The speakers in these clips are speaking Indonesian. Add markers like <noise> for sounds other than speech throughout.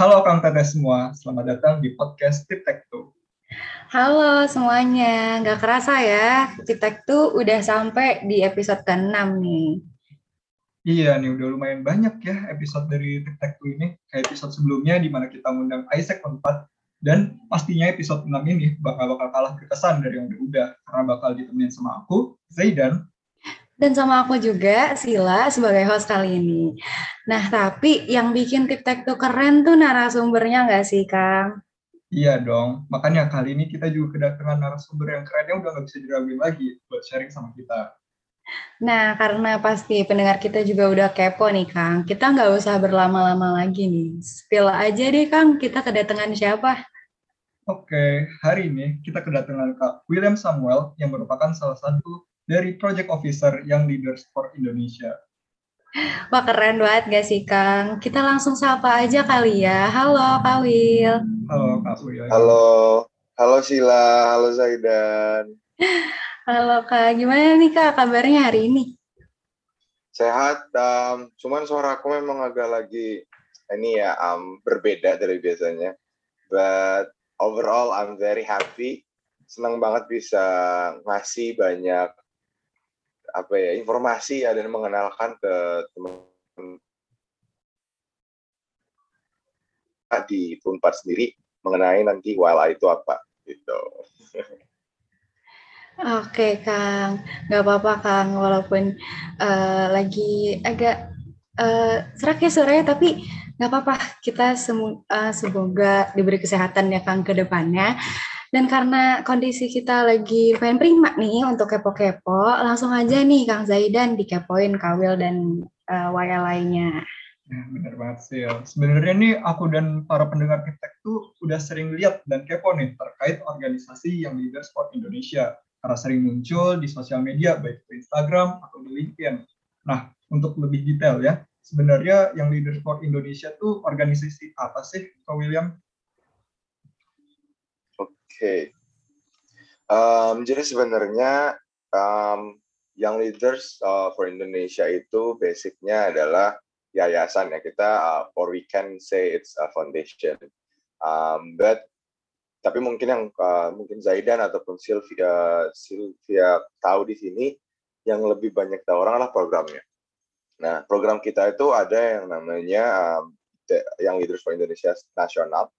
Halo Kang Teteh semua, selamat datang di podcast Tip Tech Two. Halo semuanya, nggak kerasa ya, Tip Tech Two udah sampai di episode ke-6 nih. Iya nih, udah lumayan banyak ya episode dari Tip Tech Two ini. Kayak episode sebelumnya di mana kita mengundang Isaac Unpad. Dan pastinya episode 6 ini bakal-bakal kalah berkesan dari yang udah-udah. Karena bakal ditemenin sama aku, Zaidan, dan sama aku juga, Sila, sebagai host kali ini. Nah, tapi yang bikin Tip tuh keren tuh narasumbernya nggak sih, Kang? Iya dong, makanya kali ini kita juga kedatangan narasumber yang kerennya udah nggak bisa diraguin lagi buat sharing sama kita. Nah, karena pasti pendengar kita juga udah kepo nih, Kang. Kita nggak usah berlama-lama lagi nih. Spill aja deh, Kang, kita kedatangan siapa? Oke, hari ini kita kedatangan Kak William Samuel yang merupakan salah satu dari Project Officer yang Leaders for Indonesia. Wah keren banget gak sih Kang? Kita langsung sapa aja kali ya. Halo Kak Will. Halo Kak Will. Halo, halo Sila, halo Zaidan. Halo Kak, gimana nih Kak kabarnya hari ini? Sehat, um, cuman suara aku memang agak lagi ini ya um, berbeda dari biasanya. But overall I'm very happy. Senang banget bisa ngasih banyak apa ya informasi ya dan mengenalkan ke teman di Unpad sendiri mengenai nanti WLA itu apa gitu. <laughs> Oke Kang, nggak apa-apa Kang, walaupun uh, lagi agak uh, serak ya suaranya, tapi nggak apa-apa. Kita semu uh, semoga diberi kesehatan ya Kang ke depannya. Dan karena kondisi kita lagi pengen prima nih untuk kepo-kepo, langsung aja nih Kang Zaidan dikepoin Kawil dan uh, Waya lainnya. Ya, bener banget sih. Sebenarnya nih aku dan para pendengar Kiptek tuh udah sering lihat dan kepo nih terkait organisasi yang Leader Sport Indonesia. Karena sering muncul di sosial media, baik di Instagram atau di LinkedIn. Nah, untuk lebih detail ya, sebenarnya yang Leader Sport Indonesia tuh organisasi apa sih, Kak William? Okay. um, jadi sebenarnya um, Young Leaders uh, for Indonesia itu basicnya adalah yayasan ya kita uh, or we can say it's a foundation um, but tapi mungkin yang uh, mungkin Zaidan ataupun Sylvia Sylvia tahu di sini yang lebih banyak tahu orang adalah programnya. Nah program kita itu ada yang namanya um, Young Leaders for Indonesia nasional.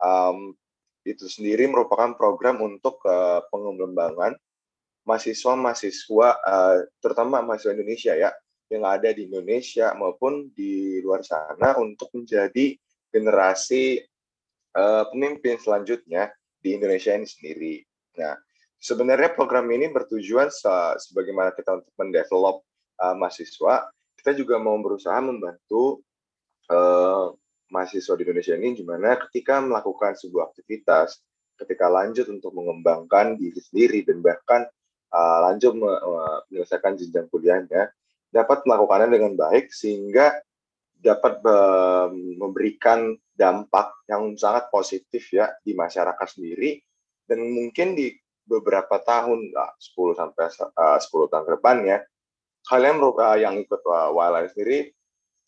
Um, itu sendiri merupakan program untuk uh, pengembangan mahasiswa-mahasiswa, uh, terutama mahasiswa Indonesia ya, yang ada di Indonesia maupun di luar sana untuk menjadi generasi uh, pemimpin selanjutnya di Indonesia ini sendiri. Nah, sebenarnya program ini bertujuan se sebagaimana kita untuk mendevelop uh, mahasiswa, kita juga mau berusaha membantu uh, mahasiswa di Indonesia ini gimana ketika melakukan sebuah aktivitas, ketika lanjut untuk mengembangkan diri sendiri dan bahkan uh, lanjut menyelesaikan jenjang kuliahnya, dapat melakukannya dengan baik sehingga dapat memberikan dampak yang sangat positif ya di masyarakat sendiri dan mungkin di beberapa tahun, uh, 10 sampai uh, 10 tahun ke depannya, kalian yang ikut uh, Wildlife sendiri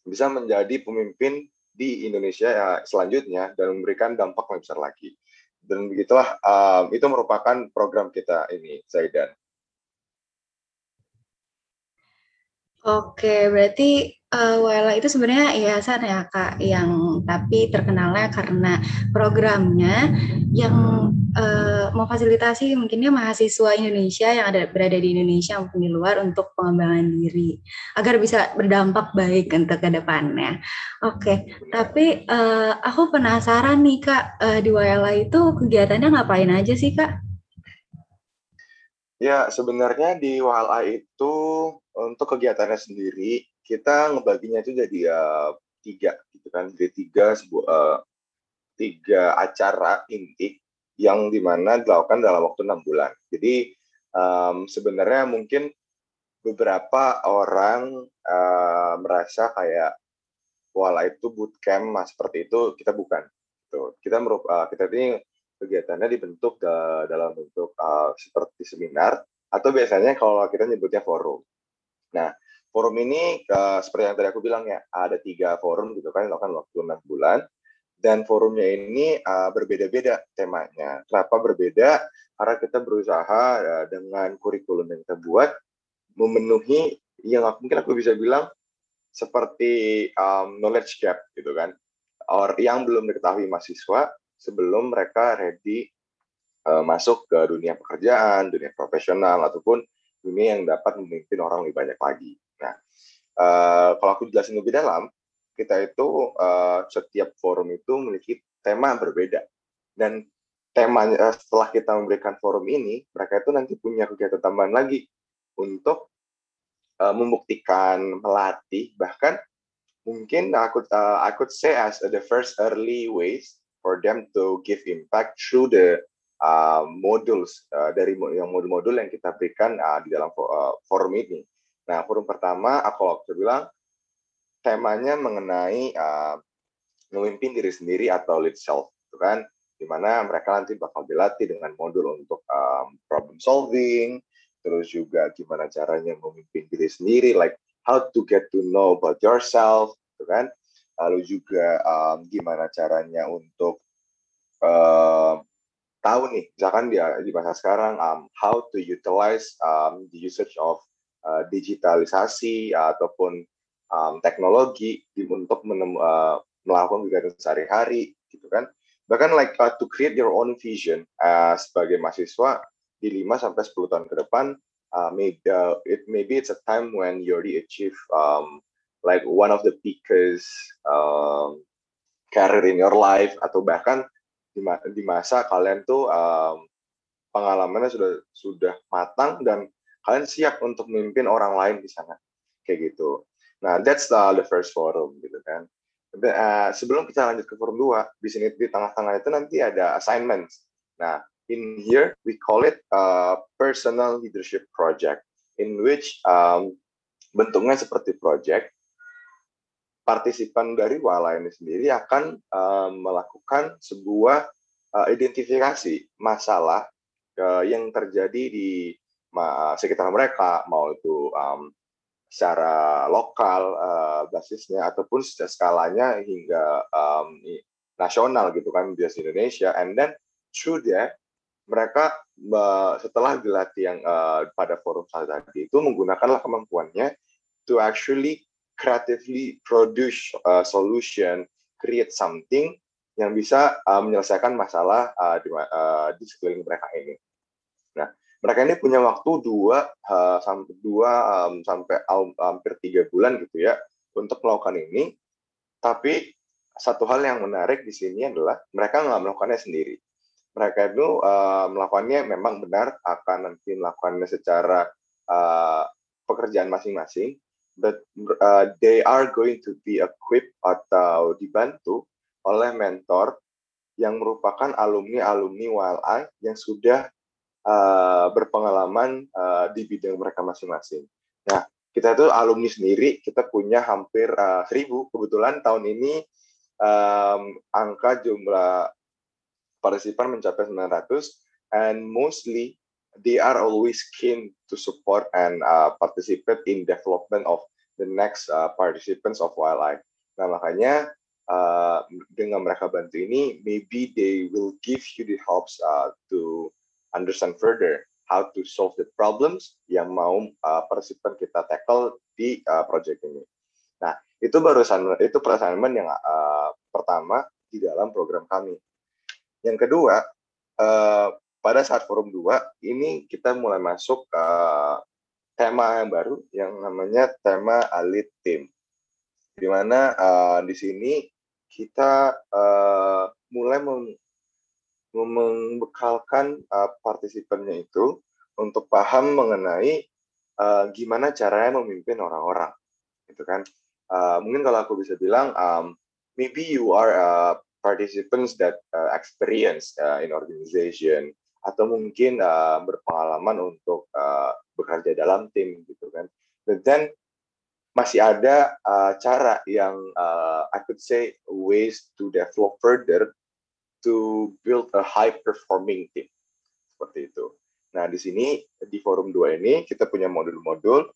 bisa menjadi pemimpin di Indonesia ya, selanjutnya dan memberikan dampak lebih besar lagi. Dan begitulah um, itu merupakan program kita ini, Zaidan. Oke, berarti uh, itu sebenarnya yayasan ya kak, yang tapi terkenalnya karena programnya yang uh, memfasilitasi mungkinnya mahasiswa Indonesia yang ada berada di Indonesia maupun di luar untuk pengembangan diri agar bisa berdampak baik untuk ke depannya. Oke, tapi uh, aku penasaran nih kak uh, di Wela itu kegiatannya ngapain aja sih kak? Ya sebenarnya di WLA itu untuk kegiatannya sendiri kita ngebaginya itu jadi uh, tiga gitu kan. Jadi tiga sebuah uh, tiga acara inti yang di mana dilakukan dalam waktu enam bulan. Jadi um, sebenarnya mungkin beberapa orang uh, merasa kayak wala itu bootcamp mas seperti itu kita bukan. Gitu. kita merup, uh, kita ini kegiatannya dibentuk dalam bentuk uh, seperti seminar atau biasanya kalau kita nyebutnya forum. Nah, forum ini uh, seperti yang tadi aku bilang ya, ada tiga forum gitu kan, dilakukan waktu enam bulan. dan forumnya ini uh, berbeda-beda temanya. Kenapa berbeda? Karena kita berusaha uh, dengan kurikulum yang kita buat memenuhi yang mungkin aku bisa bilang seperti um, knowledge gap gitu kan, or yang belum diketahui mahasiswa sebelum mereka ready masuk ke dunia pekerjaan, dunia profesional ataupun dunia yang dapat memimpin orang lebih banyak lagi. Nah, uh, kalau aku jelasin lebih dalam, kita itu uh, setiap forum itu memiliki tema berbeda dan temanya uh, setelah kita memberikan forum ini mereka itu nanti punya kegiatan tambahan lagi untuk uh, membuktikan melatih bahkan mungkin aku uh, say as the first early ways for them to give impact through the uh, modules uh, dari yang modul-modul yang kita berikan uh, di dalam uh, forum ini. Nah, forum pertama aku waktu bilang temanya mengenai uh, memimpin diri sendiri atau lead self, gitu kan? Di mana mereka nanti bakal dilatih dengan modul untuk um, problem solving, terus juga gimana caranya memimpin diri sendiri, like how to get to know about yourself, gitu kan? Lalu juga um, gimana caranya untuk uh, tahu nih, misalkan di, di masa sekarang, um, how to utilize um, the usage of uh, digitalisasi ataupun um, teknologi untuk menem, uh, melakukan kegiatan sehari-hari gitu kan. Bahkan like uh, to create your own vision uh, sebagai mahasiswa di 5 sampai 10 tahun ke depan uh, maybe uh, it maybe it's a time when you already achieve um, like one of the biggest um, career in your life atau bahkan di, ma di masa kalian tuh um, pengalamannya sudah sudah matang dan kalian siap untuk memimpin orang lain di sana kayak gitu Nah, that's the, the first forum gitu kan. Uh, sebelum kita lanjut ke forum 2, di sini di tengah-tengah itu nanti ada assignments. Nah, in here we call it a personal leadership project in which um, bentuknya seperti project partisipan dari Wala ini sendiri akan uh, melakukan sebuah uh, identifikasi masalah uh, yang terjadi di sekitar mereka, mau itu um, secara lokal uh, basisnya ataupun skalanya hingga um, nasional gitu kan di Indonesia and then through mereka setelah dilatih yang uh, pada forum saya tadi itu menggunakanlah kemampuannya to actually creatively produce a solution create something yang bisa uh, menyelesaikan masalah uh, di, uh, di sekeliling mereka ini. Mereka ini punya waktu dua uh, sampai dua um, sampai um, hampir tiga bulan gitu ya untuk melakukan ini. Tapi satu hal yang menarik di sini adalah mereka nggak melakukannya sendiri. Mereka itu uh, melakukannya memang benar akan nanti melakukannya secara uh, pekerjaan masing-masing, but uh, they are going to be equipped atau dibantu oleh mentor yang merupakan alumni-alumni WLI yang sudah uh, berpengalaman uh, di bidang mereka masing-masing. Nah, kita itu alumni sendiri, kita punya hampir uh, seribu. Kebetulan tahun ini um, angka jumlah partisipan mencapai 900, and mostly they are always keen to support and uh, participate in development of the next uh, participants of wildlife. Nah, makanya uh, dengan mereka bantu ini, maybe they will give you the helps uh, to understand further how to solve the problems yang mau uh, partisipan kita tackle di uh, project ini. Nah, itu barusan itu assignment yang uh, pertama di dalam program kami. Yang kedua, uh, pada saat forum 2 ini kita mulai masuk ke tema yang baru yang namanya tema Alit Team. Di mana uh, di sini kita uh, mulai membekalkan uh, partisipannya itu untuk paham mengenai uh, gimana caranya memimpin orang-orang, gitu kan? Uh, mungkin kalau aku bisa bilang, um, maybe you are uh, participants that uh, experience uh, in organization atau mungkin uh, berpengalaman untuk uh, bekerja dalam tim, gitu kan? But then masih ada uh, cara yang uh, I could say ways to develop further to build a high performing team. Seperti itu. Nah, di sini di forum 2 ini kita punya modul-modul.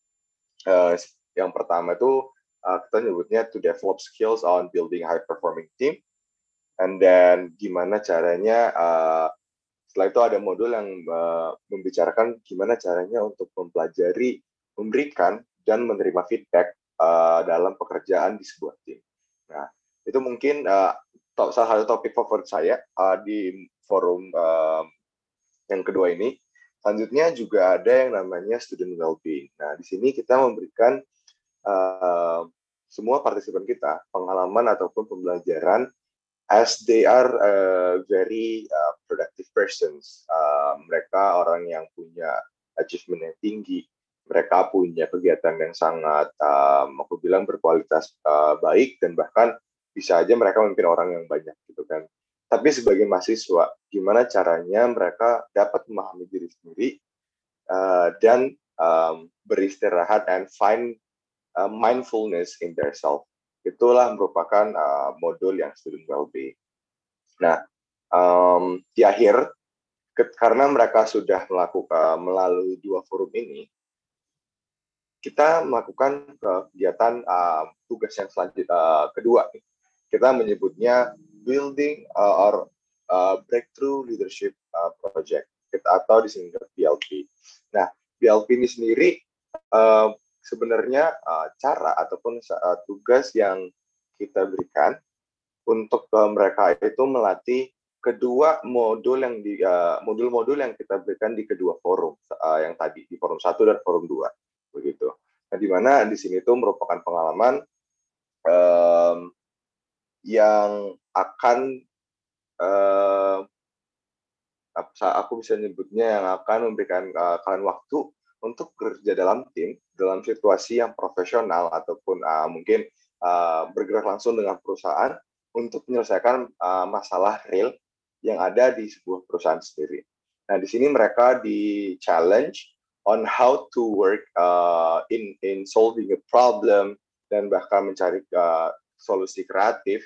Uh, yang pertama itu uh, kita nyebutnya to develop skills on building high performing team. and then gimana caranya uh, setelah itu ada modul yang uh, membicarakan gimana caranya untuk mempelajari, memberikan dan menerima feedback uh, dalam pekerjaan di sebuah tim. Nah, itu mungkin uh, salah satu topik favorit saya uh, di forum uh, yang kedua ini. Selanjutnya juga ada yang namanya student well-being. Nah, di sini kita memberikan uh, semua partisipan kita pengalaman ataupun pembelajaran as they are uh, very uh, productive persons. Uh, mereka orang yang punya achievement yang tinggi, mereka punya kegiatan yang sangat, um, aku bilang berkualitas uh, baik dan bahkan bisa aja mereka memimpin orang yang banyak gitu kan. Tapi sebagai mahasiswa, gimana caranya mereka dapat memahami diri sendiri uh, dan um, beristirahat and find uh, mindfulness in their self itulah merupakan uh, modul yang student well-being. Nah, um, di akhir karena mereka sudah melakukan melalui dua forum ini, kita melakukan kegiatan uh, tugas yang selanjutnya uh, kedua. Kita menyebutnya building uh, or uh, breakthrough leadership uh, project kita atau disingkat BLP. Nah, BLP ini sendiri uh, sebenarnya uh, cara ataupun uh, tugas yang kita berikan untuk uh, mereka itu melatih kedua modul yang di modul-modul uh, yang kita berikan di kedua forum uh, yang tadi di forum satu dan forum dua begitu. Nah, di mana di sini itu merupakan pengalaman um, yang akan uh, aku bisa nyebutnya yang akan memberikan uh, kalian waktu untuk bekerja dalam tim dalam situasi yang profesional ataupun uh, mungkin uh, bergerak langsung dengan perusahaan untuk menyelesaikan uh, masalah real yang ada di sebuah perusahaan sendiri. Nah, di sini mereka di challenge on how to work uh, in in solving a problem dan bahkan mencari uh, solusi kreatif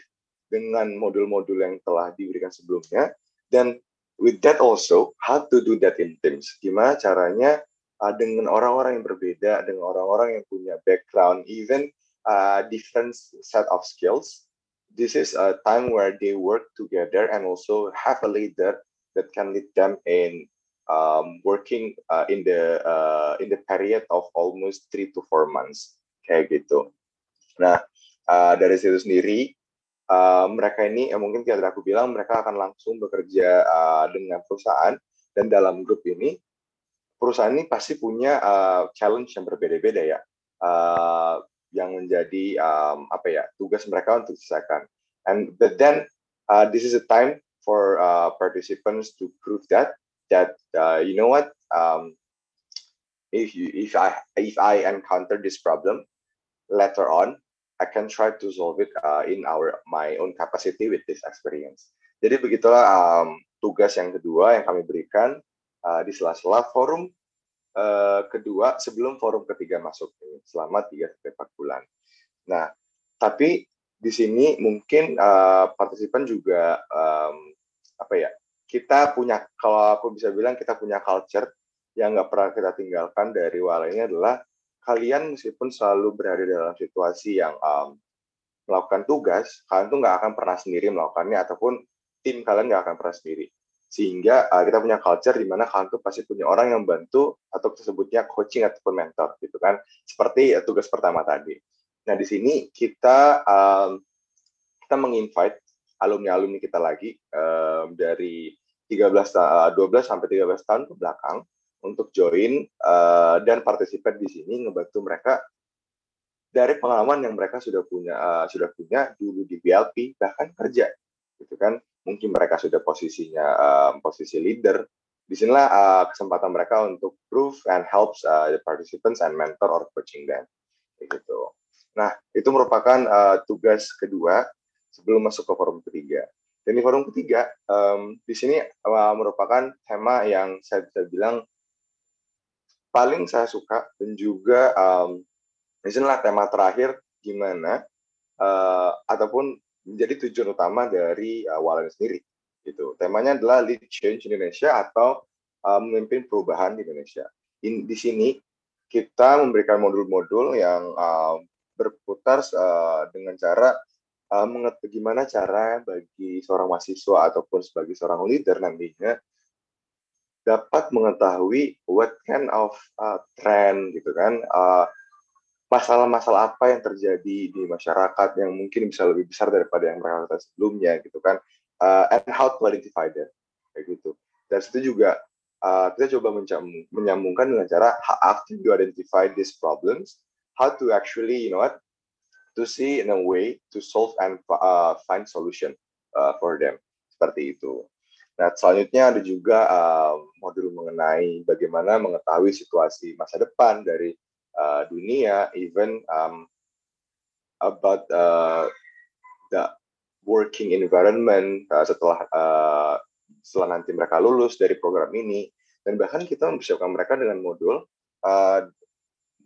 dengan modul-modul yang telah diberikan sebelumnya dan with that also how to do that in teams. Gimana caranya uh, dengan orang-orang yang berbeda, dengan orang-orang yang punya background, even uh, different set of skills. This is a time where they work together and also have a leader that can lead them in um, working uh, in the uh, in the period of almost three to four months kayak gitu. Nah uh, dari situ sendiri uh, mereka ini eh, mungkin tidak aku bilang mereka akan langsung bekerja uh, dengan perusahaan dan dalam grup ini perusahaan ini pasti punya uh, challenge yang berbeda-beda ya, uh, yang menjadi um, apa ya tugas mereka untuk diselesaikan. And but then uh, this is a time for uh, participants to prove that that uh, you know what um, if you if I if I encounter this problem later on I can try to solve it uh, in our my own capacity with this experience. Jadi begitulah um, tugas yang kedua yang kami berikan uh, di sela-sela forum uh, kedua sebelum forum ketiga masuk ini selama 3 sampai 4 bulan. Nah, tapi di sini mungkin uh, partisipan juga um, apa ya? Kita punya kalau aku bisa bilang kita punya culture yang nggak pernah kita tinggalkan dari wala adalah kalian meskipun selalu berada dalam situasi yang um, melakukan tugas, kalian tuh nggak akan pernah sendiri melakukannya ataupun tim kalian nggak akan pernah sendiri. Sehingga uh, kita punya culture di mana kalian tuh pasti punya orang yang bantu atau tersebutnya coaching ataupun mentor gitu kan? Seperti uh, tugas pertama tadi. Nah di sini kita um, kita menginvite alumni alumni kita lagi um, dari 13 uh, 12 sampai 13 tahun ke belakang untuk join uh, dan partisipan di sini ngebantu mereka dari pengalaman yang mereka sudah punya uh, sudah punya dulu di BLP bahkan kerja gitu kan. Mungkin mereka sudah posisinya um, posisi leader. Di sinilah uh, kesempatan mereka untuk prove and helps uh, the participants and mentor or coaching them gitu. Nah itu merupakan uh, tugas kedua sebelum masuk ke forum ketiga. Dan di forum ketiga um, di sini uh, merupakan tema yang saya bisa bilang paling saya suka dan juga um, di sinilah tema terakhir gimana uh, ataupun menjadi tujuan utama dari uh, Walan sendiri. Gitu. Temanya adalah Lead Change Indonesia atau uh, memimpin perubahan di Indonesia. In, di sini kita memberikan modul-modul yang uh, berputar uh, dengan cara uh, gimana cara bagi seorang mahasiswa ataupun sebagai seorang leader nantinya dapat mengetahui what kind of uh, trend gitu kan uh, masalah-masalah apa yang terjadi di masyarakat yang mungkin bisa lebih besar daripada yang mereka ketahui sebelumnya gitu kan uh, and how to identify them kayak gitu dan itu juga uh, kita coba menyambungkan dengan cara after you identify these problems how to actually you know what to see in a way to solve and uh, find solution uh, for them seperti itu. Nah selanjutnya ada juga uh, modul mengenai bagaimana mengetahui situasi masa depan dari uh, dunia, even um, about uh, the working environment uh, setelah uh, setelah nanti mereka lulus dari program ini. Dan bahkan kita mempersiapkan mereka dengan modul uh,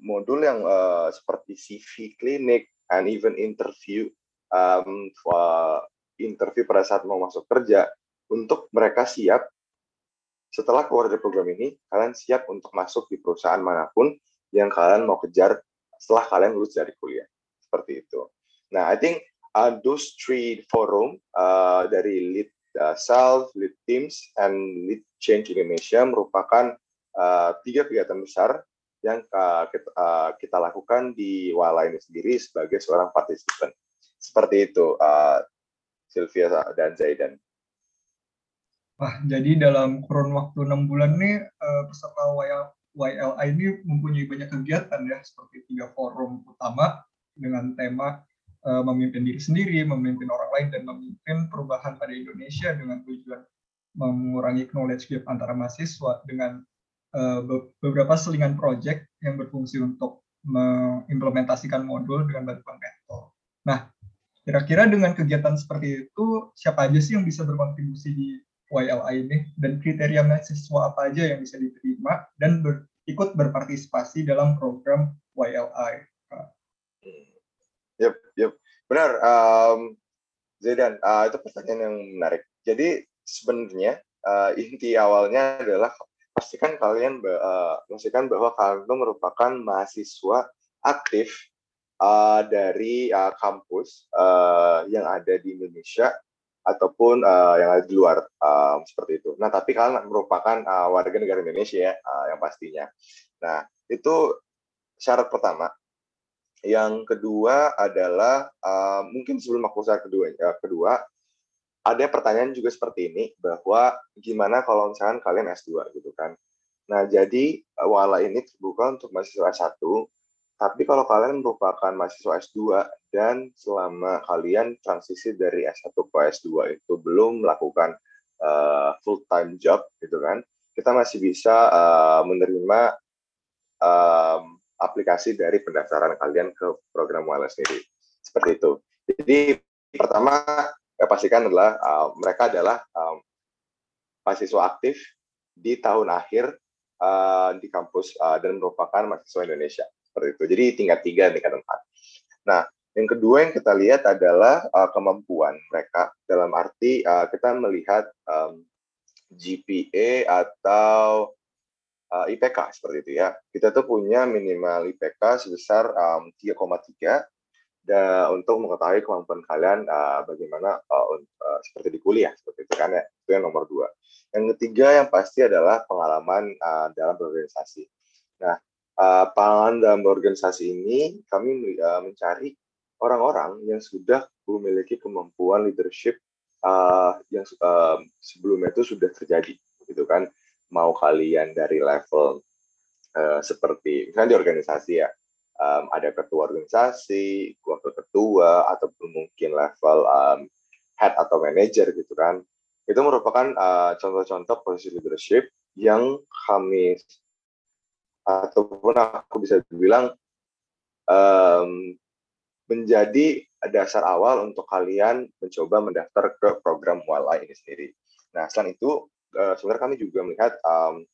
modul yang uh, seperti CV klinik and even interview um, for interview pada saat mau masuk kerja untuk mereka siap setelah keluar dari program ini kalian siap untuk masuk di perusahaan mana pun yang kalian mau kejar setelah kalian lulus dari kuliah seperti itu. Nah, I think uh, those three forum uh, dari lead uh, self, lead teams, and lead change Indonesia merupakan uh, tiga kegiatan besar yang uh, kita, uh, kita lakukan di Wala ini sendiri sebagai seorang partisipan. Seperti itu, uh, Sylvia dan Zaidan. Wah, jadi dalam kurun waktu enam bulan ini uh, peserta YLI ini mempunyai banyak kegiatan ya, seperti tiga forum utama dengan tema uh, memimpin diri sendiri, memimpin orang lain, dan memimpin perubahan pada Indonesia dengan tujuan mengurangi knowledge gap antara mahasiswa dengan Eh, beberapa selingan project yang berfungsi untuk mengimplementasikan modul dengan bantuan mentor. Nah, kira-kira dengan kegiatan seperti itu, siapa aja sih yang bisa berkontribusi di YLI ini? Dan kriteria mahasiswa apa aja yang bisa diterima dan ber, ikut berpartisipasi dalam program YLI? Yep, yep. Benar, um, Zaidan, uh, itu pertanyaan yang menarik. Jadi sebenarnya uh, inti awalnya adalah pastikan kalian uh, pastikan bahwa kalian itu merupakan mahasiswa aktif uh, dari uh, kampus uh, yang ada di Indonesia ataupun uh, yang ada di luar uh, seperti itu. Nah, tapi kalian merupakan uh, warga negara Indonesia ya uh, yang pastinya. Nah, itu syarat pertama. Yang kedua adalah uh, mungkin sebelum aku saya kedua, uh, kedua ada pertanyaan juga seperti ini bahwa gimana kalau misalkan kalian S2 gitu kan. Nah, jadi wala ini terbuka untuk mahasiswa S1, tapi kalau kalian merupakan mahasiswa S2 dan selama kalian transisi dari S1 ke S2 itu belum melakukan uh, eh, full time job gitu kan, kita masih bisa uh, menerima um, aplikasi dari pendaftaran kalian ke program wala sendiri. Seperti itu. Jadi pertama saya pastikan adalah uh, mereka adalah um, mahasiswa aktif di tahun akhir uh, di kampus uh, dan merupakan mahasiswa Indonesia seperti itu. Jadi tingkat tiga, tingkat empat. Nah, yang kedua yang kita lihat adalah uh, kemampuan mereka dalam arti uh, kita melihat um, GPA atau uh, IPK seperti itu ya. Kita tuh punya minimal IPK sebesar um, 3,3 da, untuk mengetahui kemampuan kalian uh, bagaimana uh, uh, seperti di kuliah seperti itu kan ya itu yang nomor dua yang ketiga yang pasti adalah pengalaman uh, dalam berorganisasi nah uh, pengalaman dalam berorganisasi ini kami uh, mencari orang-orang yang sudah memiliki kemampuan leadership uh, yang uh, sebelumnya itu sudah terjadi gitu kan mau kalian dari level uh, seperti misalnya di organisasi ya um, ada ketua organisasi, wakil ketua, ataupun mungkin level um, head atau manager gitu kan. Itu merupakan uh, contoh-contoh posisi leadership yang kami ataupun aku bisa bilang um, menjadi dasar awal untuk kalian mencoba mendaftar ke program Wala ini sendiri. Nah, selain itu, uh, sebenarnya kami juga melihat um,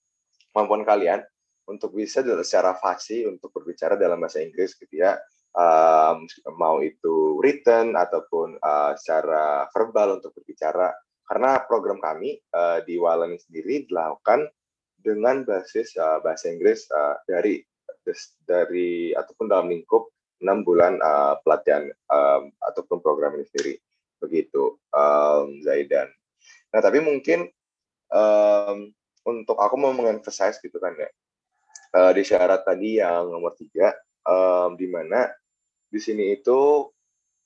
kemampuan kalian untuk bisa secara fasih untuk berbicara dalam bahasa Inggris gitu ya um, mau itu written ataupun uh, secara verbal untuk berbicara karena program kami uh, di Wallen sendiri dilakukan dengan basis uh, bahasa Inggris uh, dari dari ataupun dalam lingkup enam bulan uh, pelatihan um, ataupun program ini sendiri. Begitu um, Zaidan. Nah tapi mungkin um, untuk aku mau mengemphasize gitu kan ya. Uh, di syarat tadi yang nomor tiga um, di mana di sini itu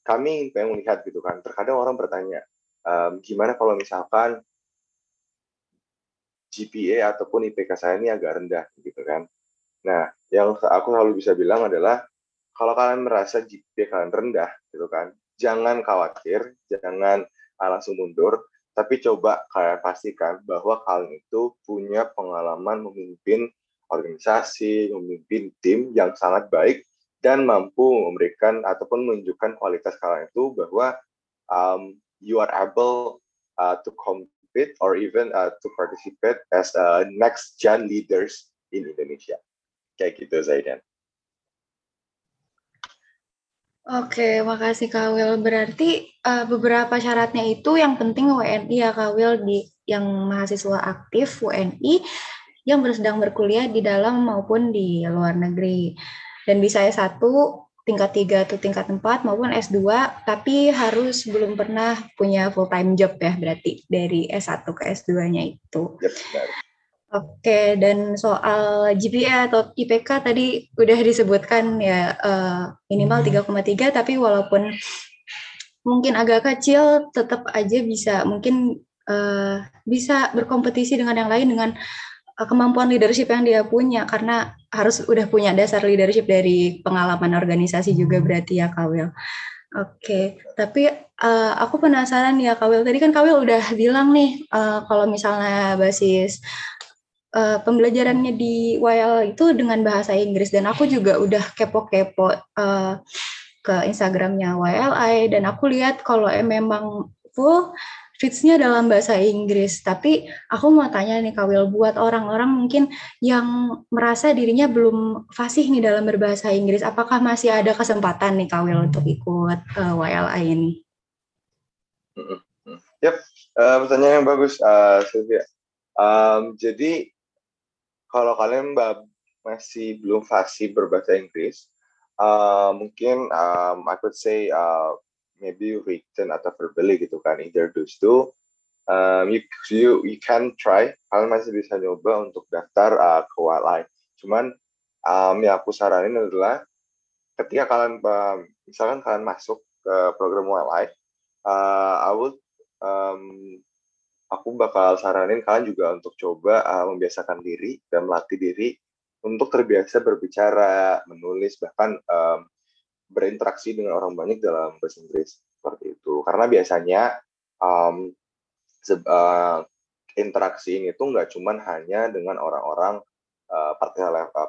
kami pengen melihat gitu kan. Terkadang orang bertanya um, gimana kalau misalkan GPA ataupun IPK saya ini agak rendah gitu kan. Nah yang aku selalu bisa bilang adalah kalau kalian merasa GPA kalian rendah gitu kan jangan khawatir jangan langsung mundur tapi coba kalian pastikan bahwa kalian itu punya pengalaman memimpin organisasi, memimpin tim yang sangat baik dan mampu memberikan ataupun menunjukkan kualitas kalian itu bahwa um, you are able uh, to compete or even uh, to participate as a next gen leaders in Indonesia. Kayak gitu Zaidan. Oke, makasih Kak Wil. Berarti uh, beberapa syaratnya itu yang penting WNI ya Kak Wil di yang mahasiswa aktif WNI yang sedang berkuliah di dalam maupun di luar negeri. Dan bisa S1 tingkat 3 atau tingkat 4 maupun S2 tapi harus belum pernah punya full time job ya berarti dari S1 ke S2-nya itu. Oke, dan soal GPA atau IPK tadi udah disebutkan ya uh, minimal 3,3 hmm. tapi walaupun mungkin agak kecil tetap aja bisa mungkin uh, bisa berkompetisi dengan yang lain dengan kemampuan leadership yang dia punya karena harus udah punya dasar leadership dari pengalaman organisasi juga berarti ya Kawil. Oke, tapi uh, aku penasaran ya Kawil. Tadi kan Kawil udah bilang nih uh, kalau misalnya basis uh, pembelajarannya di YL itu dengan bahasa Inggris dan aku juga udah kepo-kepo uh, ke Instagramnya YLI dan aku lihat kalau memang full fitsnya dalam bahasa Inggris. Tapi aku mau tanya nih Kawil, buat orang-orang mungkin yang merasa dirinya belum fasih nih dalam berbahasa Inggris, apakah masih ada kesempatan nih Kawil untuk ikut uh, YLI ini? Yap, uh, pertanyaan yang bagus, uh, Sylvia. Um, jadi kalau kalian masih belum fasih berbahasa Inggris, uh, mungkin um, I could say uh, maybe written atau verbally gitu kan, either those two. Um, you, you you can try, kalian masih bisa nyoba untuk daftar uh, ke wildlife. Cuman um, yang aku saranin adalah ketika kalian uh, misalkan kalian masuk ke program wildlife, uh, I would um, aku bakal saranin kalian juga untuk coba uh, membiasakan diri dan melatih diri untuk terbiasa berbicara, menulis, bahkan um, berinteraksi dengan orang banyak dalam bahasa Inggris seperti itu. Karena biasanya um, uh, interaksi ini tuh nggak cuman hanya dengan orang-orang uh,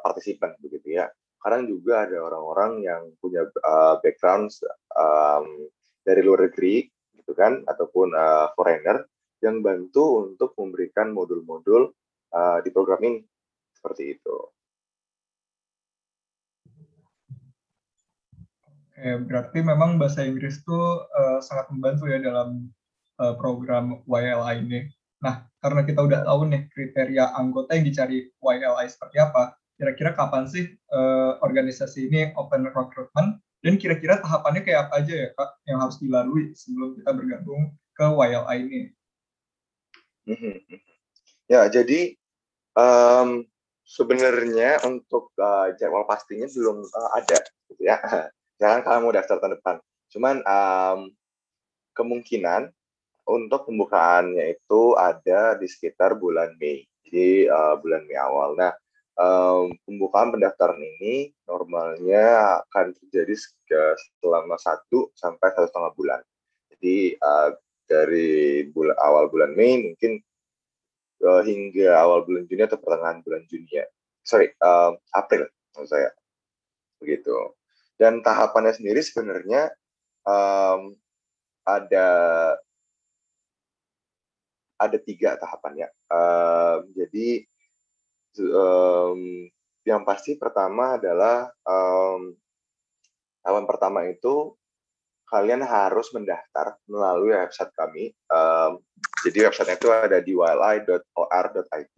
partisipan begitu ya. Kadang juga ada orang-orang yang punya uh, background um, dari luar negeri gitu kan, ataupun uh, foreigner yang bantu untuk memberikan modul-modul uh, di program ini seperti itu. Oke, berarti memang bahasa Inggris itu uh, sangat membantu ya dalam uh, program YLI ini. Nah, karena kita udah tahu nih kriteria anggota yang dicari YLI seperti apa, kira-kira kapan sih uh, organisasi ini open recruitment dan kira-kira tahapannya kayak apa aja ya Kak yang harus dilalui sebelum kita bergabung ke YLI ini? Mhm. Ya, jadi um, sebenarnya untuk uh, jadwal pastinya belum uh, ada, gitu ya. Jangan mau daftar tahun depan. Cuman um, kemungkinan untuk pembukaannya itu ada di sekitar bulan Mei. Jadi uh, bulan Mei awal. Nah, um, pembukaan pendaftaran ini normalnya akan terjadi selama satu sampai satu setengah bulan. Jadi uh, dari bulan awal bulan Mei mungkin uh, hingga awal bulan Juni atau pertengahan bulan Juni ya. Sorry, uh, April maksud saya. Begitu. Dan tahapannya sendiri sebenarnya um, ada ada tiga tahapannya. Uh, jadi um, yang pasti pertama adalah um, tahapan pertama itu kalian harus mendaftar melalui website kami. Um, jadi website itu ada di wli.or.id.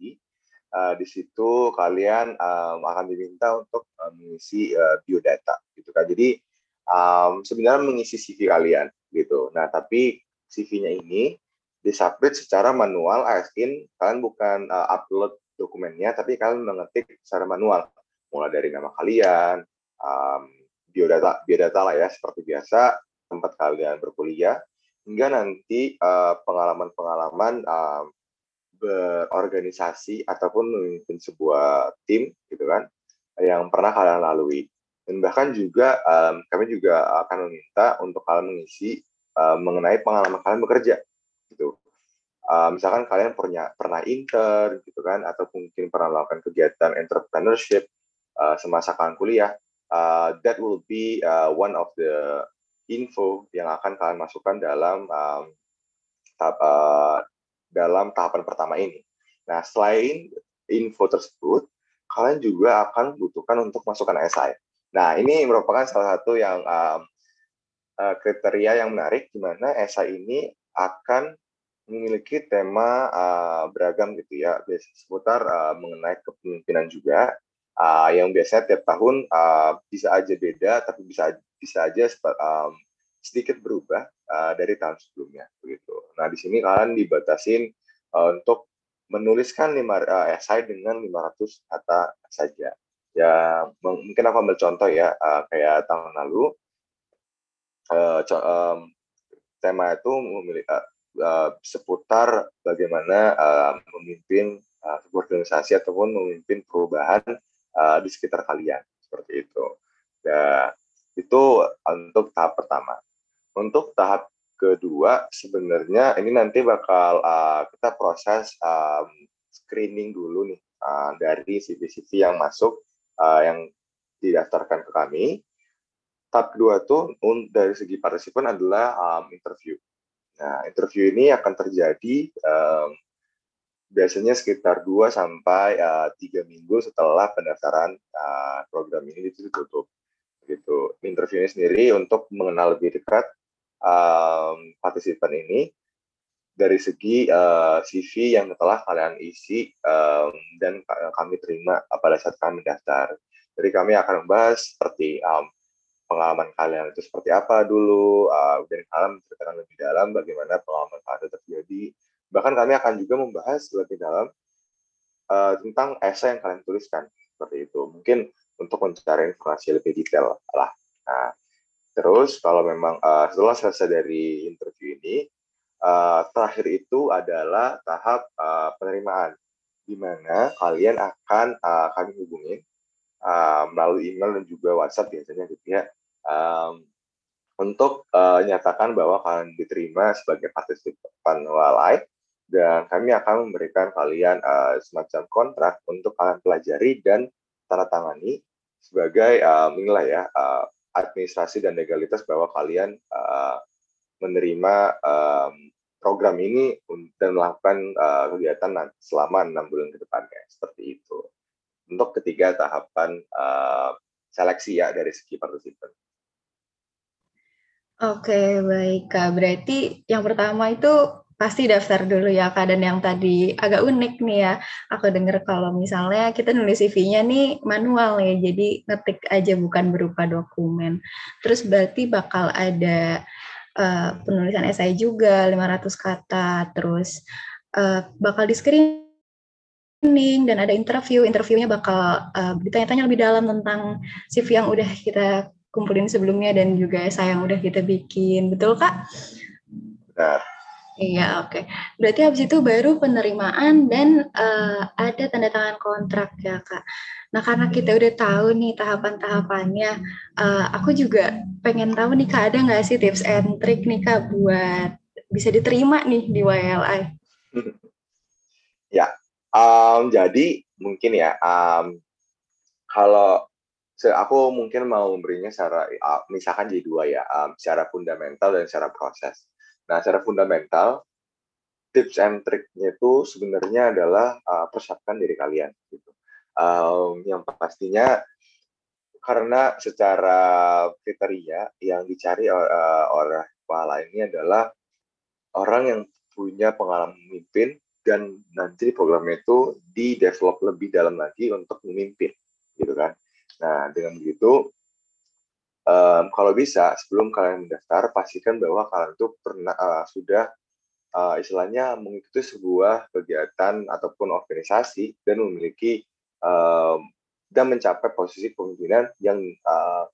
Uh, di situ kalian um, akan diminta untuk uh, mengisi uh, biodata, gitu kan. Jadi um, sebenarnya mengisi CV kalian gitu. Nah, tapi CV-nya ini disubmit secara manual as in kalian bukan uh, upload dokumennya tapi kalian mengetik secara manual mulai dari nama kalian um, biodata biodata lah ya seperti biasa tempat kalian berkuliah hingga nanti pengalaman-pengalaman uh, berorganisasi ataupun memimpin sebuah tim gitu kan yang pernah kalian lalui dan bahkan juga um, kami juga akan meminta untuk kalian mengisi uh, mengenai pengalaman kalian bekerja gitu. Uh, misalkan kalian pernah pernah intern gitu kan atau mungkin pernah melakukan kegiatan entrepreneurship uh, semasa kalian kuliah, uh, that will be uh, one of the info yang akan kalian masukkan dalam um, dalam tahapan pertama ini. Nah, selain info tersebut, kalian juga akan butuhkan untuk masukkan esai. Nah, ini merupakan salah satu yang um, kriteria yang menarik di mana esai ini akan memiliki tema uh, beragam gitu ya, seputar uh, mengenai kepemimpinan juga, uh, yang biasanya tiap tahun uh, bisa aja beda, tapi bisa bisa aja um, sedikit berubah uh, dari tahun sebelumnya, begitu. Nah di sini kalian dibatasin uh, untuk menuliskan lima uh, esai dengan 500 kata saja. Ya mungkin aku ambil contoh ya, uh, kayak tahun lalu uh, um, tema itu memiliki uh, uh, seputar bagaimana uh, memimpin uh, organisasi ataupun memimpin perubahan uh, di sekitar kalian seperti itu. Ya, itu untuk tahap pertama. Untuk tahap kedua sebenarnya ini nanti bakal uh, kita proses um, screening dulu nih uh, dari CV-CV yang masuk uh, yang didaftarkan ke kami. Tahap kedua tuh dari segi partisipan adalah um, interview. Nah, interview ini akan terjadi um, biasanya sekitar 2 sampai uh, 3 minggu setelah pendaftaran uh, program ini itu ditutup. Gitu. Interview ini sendiri untuk mengenal lebih dekat um, partisipan ini dari segi uh, CV yang telah kalian isi um, dan kami terima pada saat kami daftar. Jadi kami akan membahas seperti um, pengalaman kalian itu seperti apa dulu, uh, dan kalian menceritakan lebih dalam bagaimana pengalaman kalian terjadi. Bahkan kami akan juga membahas lebih dalam uh, tentang esai yang kalian tuliskan seperti itu. Mungkin untuk mencari informasi lebih detail lah. Nah, terus kalau memang uh, setelah selesai dari interview ini, uh, terakhir itu adalah tahap uh, penerimaan, di mana kalian akan uh, kami hubungin uh, melalui email dan juga WhatsApp biasanya gitu ya um, untuk uh, nyatakan bahwa kalian diterima sebagai partisipan walai dan kami akan memberikan kalian uh, semacam kontrak untuk kalian pelajari dan tanda tangani sebagai uh, inilah ya uh, administrasi dan legalitas bahwa kalian uh, menerima um, program ini dan melakukan uh, kegiatan selama enam bulan ke depannya seperti itu. Untuk ketiga tahapan uh, seleksi ya dari segi partisipan. Oke, baik Kak. Berarti yang pertama itu pasti daftar dulu ya Kak. Dan yang tadi agak unik nih ya, aku dengar kalau misalnya kita nulis CV-nya nih manual ya, jadi ngetik aja bukan berupa dokumen. Terus berarti bakal ada uh, penulisan esai juga 500 kata, terus uh, bakal di screening dan ada interview. Interviewnya bakal uh, ditanya-tanya lebih dalam tentang CV yang udah kita kumpulin sebelumnya dan juga saya yang udah kita bikin. Betul, Kak? Benar. Iya, oke. Okay. Berarti habis itu baru penerimaan dan uh, ada tanda tangan kontrak ya, Kak. Nah, karena kita udah tahu nih tahapan-tahapannya, uh, aku juga pengen tahu nih, Kak, ada nggak sih tips and trick nih, Kak, buat bisa diterima nih di YLI? ya, um, jadi mungkin ya, um, kalau aku mungkin mau memberinya secara misalkan jadi dua ya, um, secara fundamental dan secara proses. Nah, secara fundamental tips and triknya itu sebenarnya adalah uh, persiapkan diri kalian gitu. Um, yang pastinya karena secara kriteria yang dicari uh, oleh kepala ini adalah orang yang punya pengalaman memimpin dan nanti programnya itu di develop lebih dalam lagi untuk memimpin gitu kan Nah, dengan begitu um, kalau bisa sebelum kalian mendaftar pastikan bahwa kalian tuh pernah uh, sudah uh, istilahnya mengikuti sebuah kegiatan ataupun organisasi dan memiliki um, dan mencapai posisi kepemimpinan yang uh,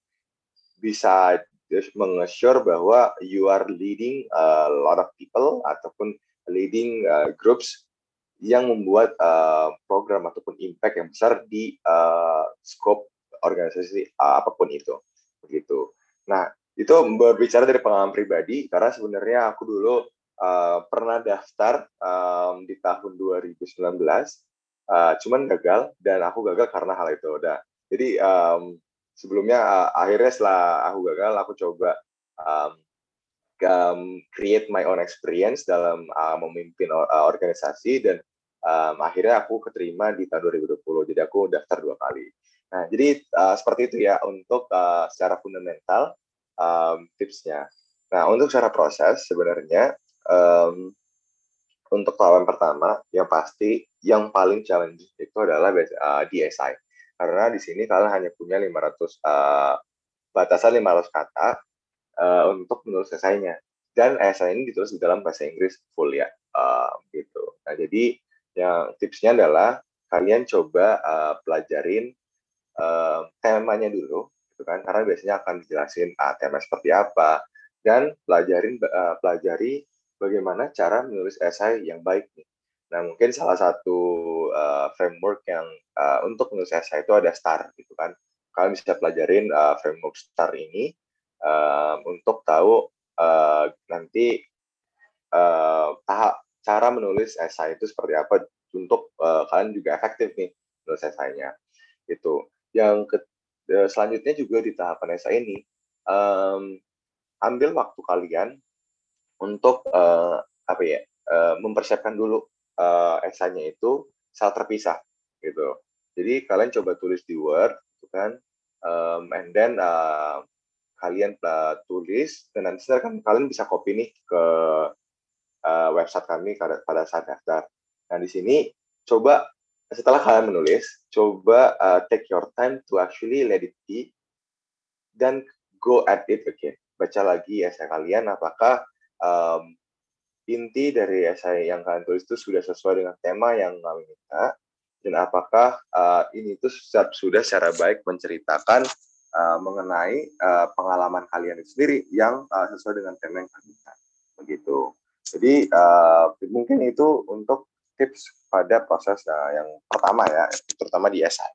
bisa mengassure bahwa you are leading a lot of people ataupun leading uh, groups yang membuat uh, program ataupun impact yang besar di uh, scope organisasi uh, apa pun itu begitu. Nah itu berbicara dari pengalaman pribadi karena sebenarnya aku dulu uh, pernah daftar um, di tahun 2019 uh, cuman gagal dan aku gagal karena hal itu. Udah jadi um, sebelumnya uh, akhirnya setelah aku gagal aku coba um, um, create my own experience dalam uh, memimpin uh, organisasi dan um, akhirnya aku keterima di tahun 2020 jadi aku daftar dua kali nah jadi uh, seperti itu ya untuk uh, secara fundamental um, tipsnya. Nah untuk secara proses sebenarnya um, untuk tahapan pertama yang pasti yang paling challenging itu adalah uh, DSI karena di sini kalian hanya punya 500 uh, batasan 500 kata uh, untuk menulis esainya. Dan esai ini ditulis di dalam bahasa Inggris full ya uh, gitu. Nah jadi yang tipsnya adalah kalian coba uh, pelajarin uh, temanya dulu gitu kan karena biasanya akan dijelasin uh, tema seperti apa dan pelajarin uh, pelajari bagaimana cara menulis esai yang baik nih Nah, mungkin salah satu uh, framework yang uh, untuk menulis esai itu ada STAR gitu kan. Kalian bisa pelajarin uh, framework STAR ini uh, untuk tahu uh, nanti uh, tahap cara menulis esai itu seperti apa untuk uh, kalian juga efektif nih menulis esainya. Itu. Yang ke, uh, selanjutnya juga di tahapan esai ini um, ambil waktu kalian untuk uh, apa ya uh, mempersiapkan dulu uh, esainya itu saat terpisah gitu. Jadi kalian coba tulis di Word, gitu kan, um, and then uh, kalian uh, tulis dan nanti kan kalian bisa copy nih ke uh, website kami pada saat daftar. Nah di sini coba setelah kalian menulis, coba uh, take your time to actually let it be dan go at it again. Baca lagi esai kalian apakah um, inti dari esai yang kalian tulis itu sudah sesuai dengan tema yang kami minta? Dan apakah uh, ini itu sudah secara baik menceritakan uh, mengenai uh, pengalaman kalian sendiri yang uh, sesuai dengan tema yang kami minta? Begitu. Jadi uh, mungkin itu untuk tips pada proses uh, yang pertama ya terutama di esai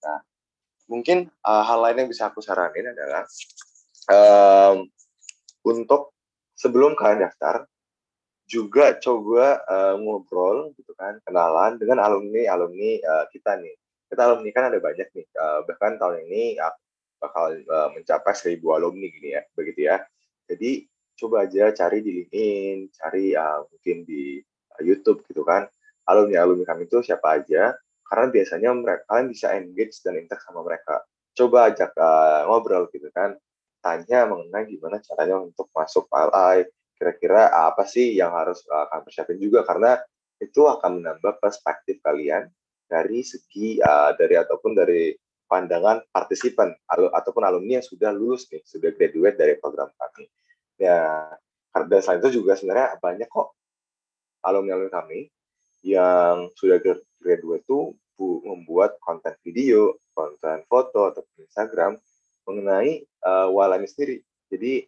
nah mungkin uh, hal lain yang bisa aku saranin adalah um, untuk sebelum kalian daftar juga coba uh, ngobrol gitu kan kenalan dengan alumni alumni uh, kita nih. Kita alumni kan ada banyak nih uh, bahkan tahun ini uh, bakal uh, mencapai seribu alumni gini ya begitu ya. Jadi coba aja cari di LinkedIn cari uh, mungkin di YouTube gitu kan. Alumni alumni kami itu siapa aja? Karena biasanya mereka kalian bisa engage dan interact sama mereka. Coba ajak uh, ngobrol gitu kan. Tanya mengenai gimana caranya untuk masuk PLI kira-kira apa sih yang harus uh, kalian persiapin juga? Karena itu akan menambah perspektif kalian dari segi uh, dari ataupun dari pandangan partisipan ataupun alumni yang sudah lulus nih, sudah graduate dari program kami. Ya, dan selain itu juga sebenarnya banyak kok alumni-alumni kami yang sudah graduate itu membuat konten video, konten foto atau Instagram mengenai uh, walani sendiri. Jadi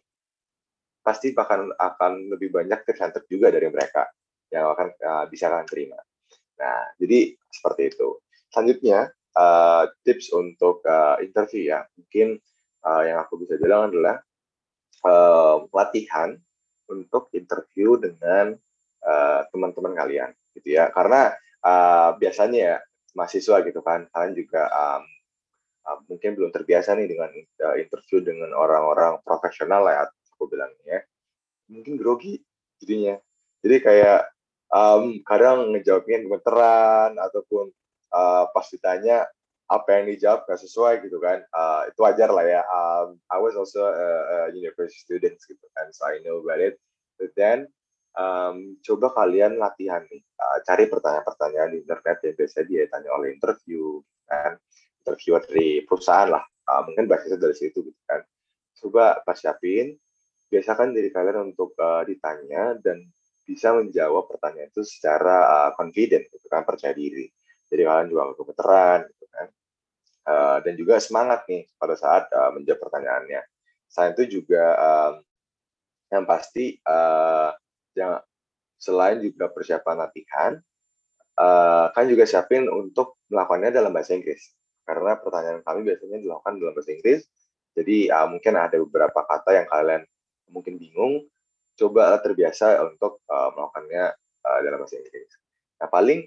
pasti akan akan lebih banyak tips juga dari mereka yang akan uh, bisa kalian terima. Nah, jadi seperti itu. Selanjutnya, uh, tips untuk uh, interview ya. Mungkin uh, yang aku bisa bilang adalah uh, latihan untuk interview dengan teman-teman uh, kalian, gitu ya. Karena uh, biasanya ya mahasiswa gitu kan, kalian juga um, uh, mungkin belum terbiasa nih dengan uh, interview dengan orang-orang profesional ya aku bilangnya mungkin grogi jadinya. Jadi kayak um, kadang ngejawabnya gemeteran ataupun uh, pas ditanya apa yang dijawab gak sesuai gitu kan. Uh, itu wajar lah ya. Um, I was also a, a university student gitu kan so I know about it. But then um, coba kalian latihan nih uh, cari pertanyaan-pertanyaan di internet yang biasa dia tanya oleh interview kan interviewer dari perusahaan lah uh, mungkin basisnya dari situ gitu kan coba persiapin, biasakan diri kalian untuk uh, ditanya dan bisa menjawab pertanyaan itu secara uh, confident, gitu kan, percaya diri. Jadi kalian juga nggak gemeteran, gitu kan. Uh, dan juga semangat nih pada saat uh, menjawab pertanyaannya. Selain itu juga um, yang pasti uh, selain juga persiapan latihan, uh, kan juga siapin untuk melakukannya dalam bahasa Inggris. Karena pertanyaan kami biasanya dilakukan dalam bahasa Inggris, jadi uh, mungkin ada beberapa kata yang kalian mungkin bingung, coba terbiasa untuk uh, melakukannya uh, dalam bahasa Inggris. Nah paling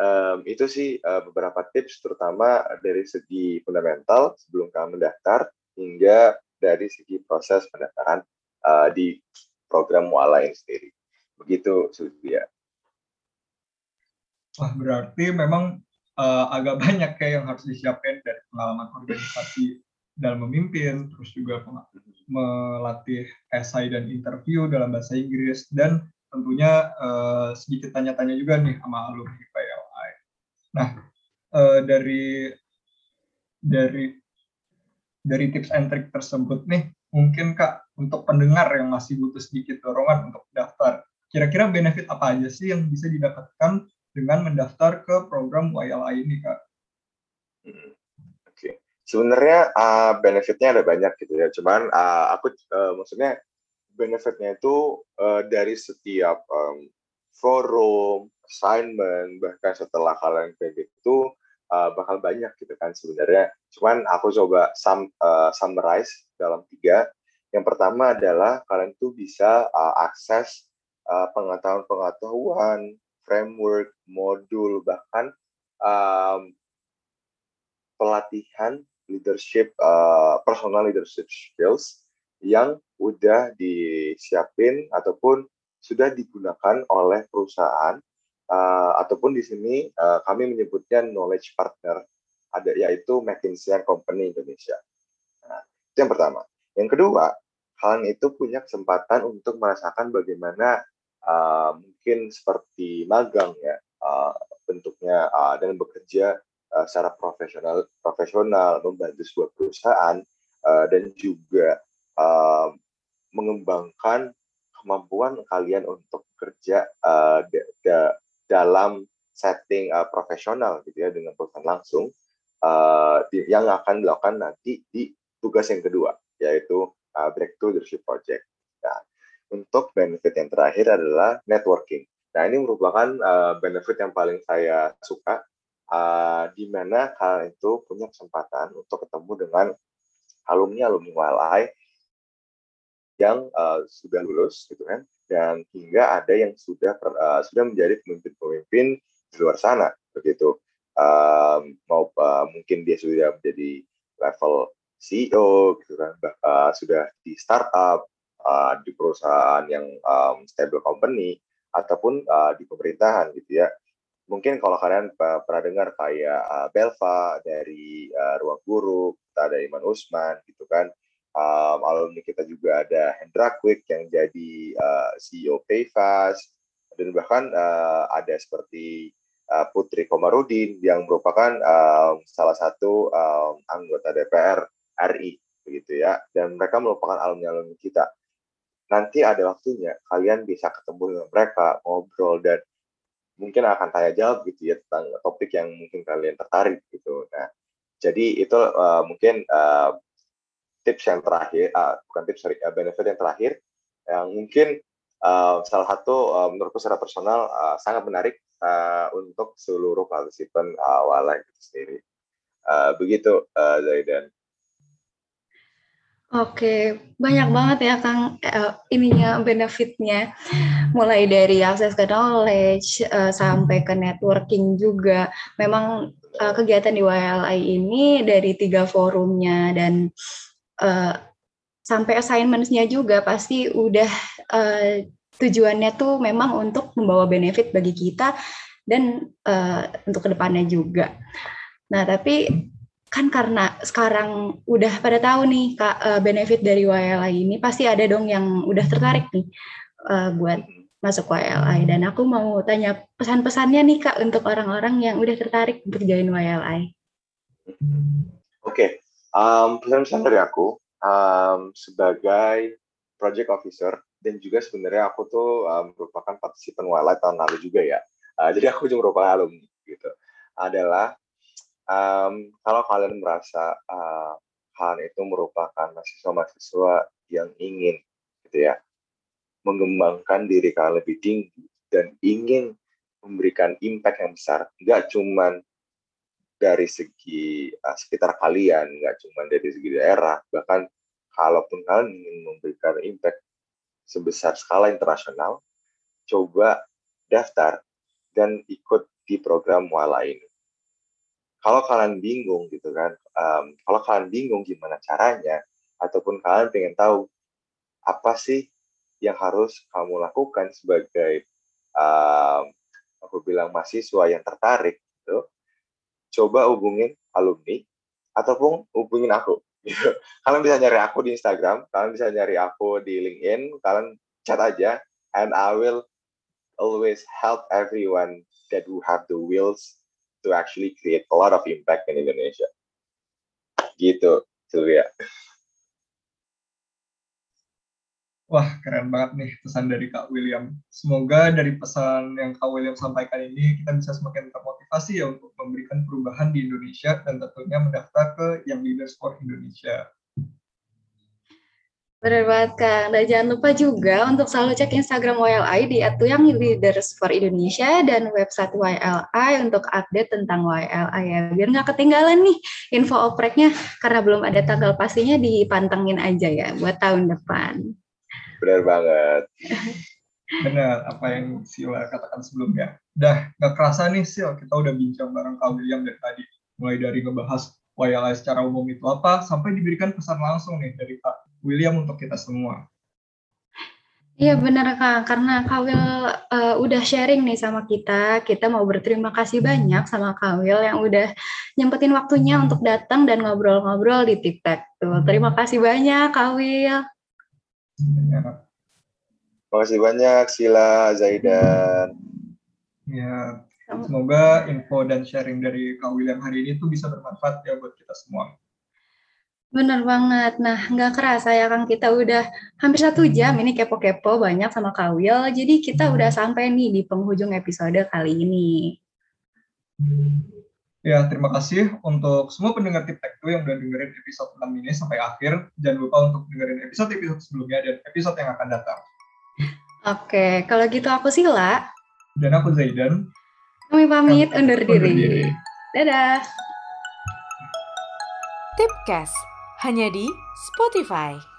um, itu sih uh, beberapa tips terutama dari segi fundamental sebelum kamu mendaftar hingga dari segi proses pendaftaran uh, di program ini sendiri. Begitu, Sylvia. Wah, berarti memang uh, agak <laughs> banyak kayak yang harus disiapkan dari pengalaman organisasi dalam memimpin, terus juga melatih esai dan interview dalam bahasa Inggris, dan tentunya uh, sedikit tanya-tanya juga nih sama alumni PLI. Nah, uh, dari dari dari tips and trick tersebut nih, mungkin Kak, untuk pendengar yang masih butuh sedikit dorongan untuk daftar, kira-kira benefit apa aja sih yang bisa didapatkan dengan mendaftar ke program YLI ini, Kak? Hmm, Oke, okay. sebenarnya uh, benefitnya ada banyak gitu ya. Cuman uh, aku uh, maksudnya benefitnya itu uh, dari setiap um, forum, assignment, bahkan setelah kalian kayak gitu uh, bakal banyak gitu kan sebenarnya. Cuman aku coba sum, uh, summarize dalam tiga. Yang pertama adalah kalian tuh bisa uh, akses pengetahuan-pengetahuan, framework, modul, bahkan um, pelatihan leadership, uh, personal leadership skills yang udah disiapin ataupun sudah digunakan oleh perusahaan uh, ataupun di sini uh, kami menyebutnya knowledge partner ada yaitu McKinsey Company Indonesia. Nah, itu yang pertama. Yang kedua, kalian itu punya kesempatan untuk merasakan bagaimana uh, mungkin seperti magang ya uh, bentuknya uh, dan bekerja uh, secara profesional profesional membantu sebuah perusahaan uh, dan juga uh, mengembangkan kemampuan kalian untuk bekerja uh, dalam setting uh, profesional gitu ya dengan perusahaan langsung uh, yang akan dilakukan nanti di tugas yang kedua yaitu uh, breakthrough leadership project. Nah, untuk benefit yang terakhir adalah networking. Nah, ini merupakan uh, benefit yang paling saya suka, uh, di mana kalian itu punya kesempatan untuk ketemu dengan alumni-alumni WLI yang uh, sudah lulus, gitu kan, dan hingga ada yang sudah uh, sudah menjadi pemimpin-pemimpin di luar sana, begitu. Uh, mau uh, mungkin dia sudah menjadi level CEO, gitu kan, uh, sudah di startup, uh, di perusahaan yang um, stable company ataupun uh, di pemerintahan gitu ya. Mungkin kalau kalian pernah dengar kayak uh, Belva dari uh, Ruang Guru, kita ada Iman Usman gitu kan. Um, alumni kita juga ada Hendra Quick yang jadi uh, CEO Payfast dan bahkan uh, ada seperti uh, Putri Komarudin yang merupakan um, salah satu um, anggota DPR RI begitu ya dan mereka merupakan alumni-alumni kita nanti ada waktunya kalian bisa ketemu dengan mereka ngobrol dan mungkin akan tanya jawab gitu ya tentang topik yang mungkin kalian tertarik gitu. Nah jadi itu uh, mungkin uh, tips yang terakhir uh, bukan tips sorry uh, benefit yang terakhir yang mungkin uh, salah satu uh, menurutku secara personal uh, sangat menarik uh, untuk seluruh partisipan uh, itu sendiri. Uh, begitu uh, Zaidan Oke, banyak banget ya Kang uh, ininya benefitnya, mulai dari akses ke knowledge uh, sampai ke networking juga. Memang uh, kegiatan di YLI ini dari tiga forumnya dan uh, sampai assignments-nya juga pasti udah uh, tujuannya tuh memang untuk membawa benefit bagi kita dan uh, untuk ke depannya juga. Nah tapi kan karena sekarang udah pada tahu nih kak uh, benefit dari YLI ini pasti ada dong yang udah tertarik nih uh, buat masuk YLI dan aku mau tanya pesan-pesannya nih kak untuk orang-orang yang udah tertarik untuk join YLI. Oke, okay. um, pesan-pesan dari aku um, sebagai project officer dan juga sebenarnya aku tuh um, merupakan partisipan wildlife tahun lalu juga ya. Uh, jadi aku juga merupakan alumni gitu. Adalah um, kalau kalian merasa uh, kalian itu merupakan mahasiswa-mahasiswa yang ingin gitu ya mengembangkan diri kalian lebih tinggi dan ingin memberikan impact yang besar, nggak cuman dari segi uh, sekitar kalian, nggak cuma dari segi daerah, bahkan kalaupun kalian ingin memberikan impact sebesar skala internasional, coba daftar dan ikut di program Wala ini. Kalau kalian bingung gitu kan, um, kalau kalian bingung gimana caranya, ataupun kalian pengen tahu apa sih yang harus kamu lakukan sebagai um, aku bilang mahasiswa yang tertarik gitu, coba hubungin alumni ataupun hubungin aku. <laughs> Kalian bisa nyari aku di Instagram, kalian bisa nyari aku di LinkedIn, kalian chat aja, and I will always help everyone that who have the wills to actually create a lot of impact in Indonesia. Gitu, Sylvia. Wah, keren banget nih pesan dari Kak William. Semoga dari pesan yang Kak William sampaikan ini, kita bisa semakin termotivasi ya untuk memberikan perubahan di Indonesia dan tentunya mendaftar ke Young Leaders for Indonesia. Benar banget Kak. Dan jangan lupa juga untuk selalu cek Instagram YLI di Young Leaders for Indonesia dan website YLI untuk update tentang YLI ya. Biar nggak ketinggalan nih info opreknya karena belum ada tanggal pastinya dipantengin aja ya buat tahun depan. Benar banget. <laughs> Benar, apa yang Sila katakan sebelumnya. Dah, nggak kerasa nih Sil, kita udah bincang bareng Kak William dari tadi. Mulai dari ngebahas YLI secara umum itu apa, sampai diberikan pesan langsung nih dari Kak William untuk kita semua. Iya benar Kak, karena Kak Will uh, udah sharing nih sama kita. Kita mau berterima kasih banyak sama Kak Will yang udah nyempetin waktunya untuk datang dan ngobrol-ngobrol di TikTok. Tuh, terima kasih banyak Kak Will. Ya. Terima kasih banyak Sila, Zaidan. Ya, semoga info dan sharing dari Kak William hari ini tuh bisa bermanfaat ya buat kita semua. Bener banget. Nah, nggak kerasa ya Kang, kita udah hampir satu jam ini kepo-kepo banyak sama Kak Will. Jadi kita udah sampai nih di penghujung episode kali ini. Ya, terima kasih untuk semua pendengar Tip Tech yang udah dengerin episode 6 ini sampai akhir. Jangan lupa untuk dengerin episode-episode sebelumnya dan episode yang akan datang. Oke, kalau gitu aku Sila. Dan aku Zaidan. Kami pamit undur diri. diri. Dadah. Tipcast hanya di Spotify.